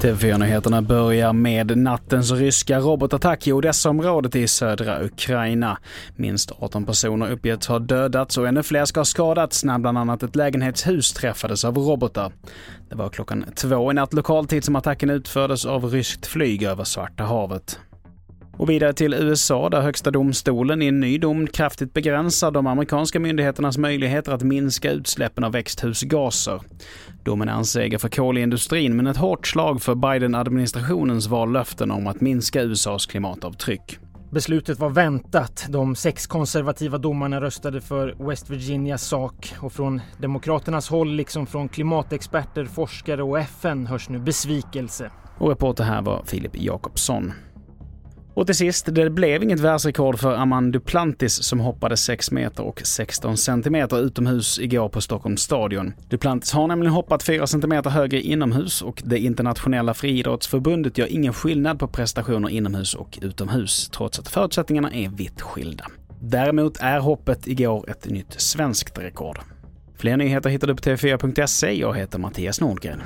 TV4-nyheterna börjar med nattens ryska robotattack i Odessa-området i södra Ukraina. Minst 18 personer uppgetts ha dödats och ännu fler ska ha skadats när bland annat ett lägenhetshus träffades av robotar. Det var klockan två i natt lokal tid som attacken utfördes av ryskt flyg över Svarta havet. Och vidare till USA där högsta domstolen i en ny dom kraftigt begränsar de amerikanska myndigheternas möjligheter att minska utsläppen av växthusgaser. Domen är en seger för kolindustrin men ett hårt slag för Biden-administrationens vallöften om att minska USAs klimatavtryck. Beslutet var väntat. De sex konservativa domarna röstade för West Virginias sak och från Demokraternas håll liksom från klimatexperter, forskare och FN hörs nu besvikelse. Och reporter här var Filip Jakobsson. Och till sist, det blev inget världsrekord för Aman Duplantis som hoppade 6 meter och 16 centimeter utomhus igår på Stockholms stadion. Duplantis har nämligen hoppat 4 centimeter högre inomhus och det internationella friidrottsförbundet gör ingen skillnad på prestationer inomhus och utomhus, trots att förutsättningarna är vitt skilda. Däremot är hoppet igår ett nytt svenskt rekord. Fler nyheter hittar du på tv4.se. Jag heter Mattias Nordgren.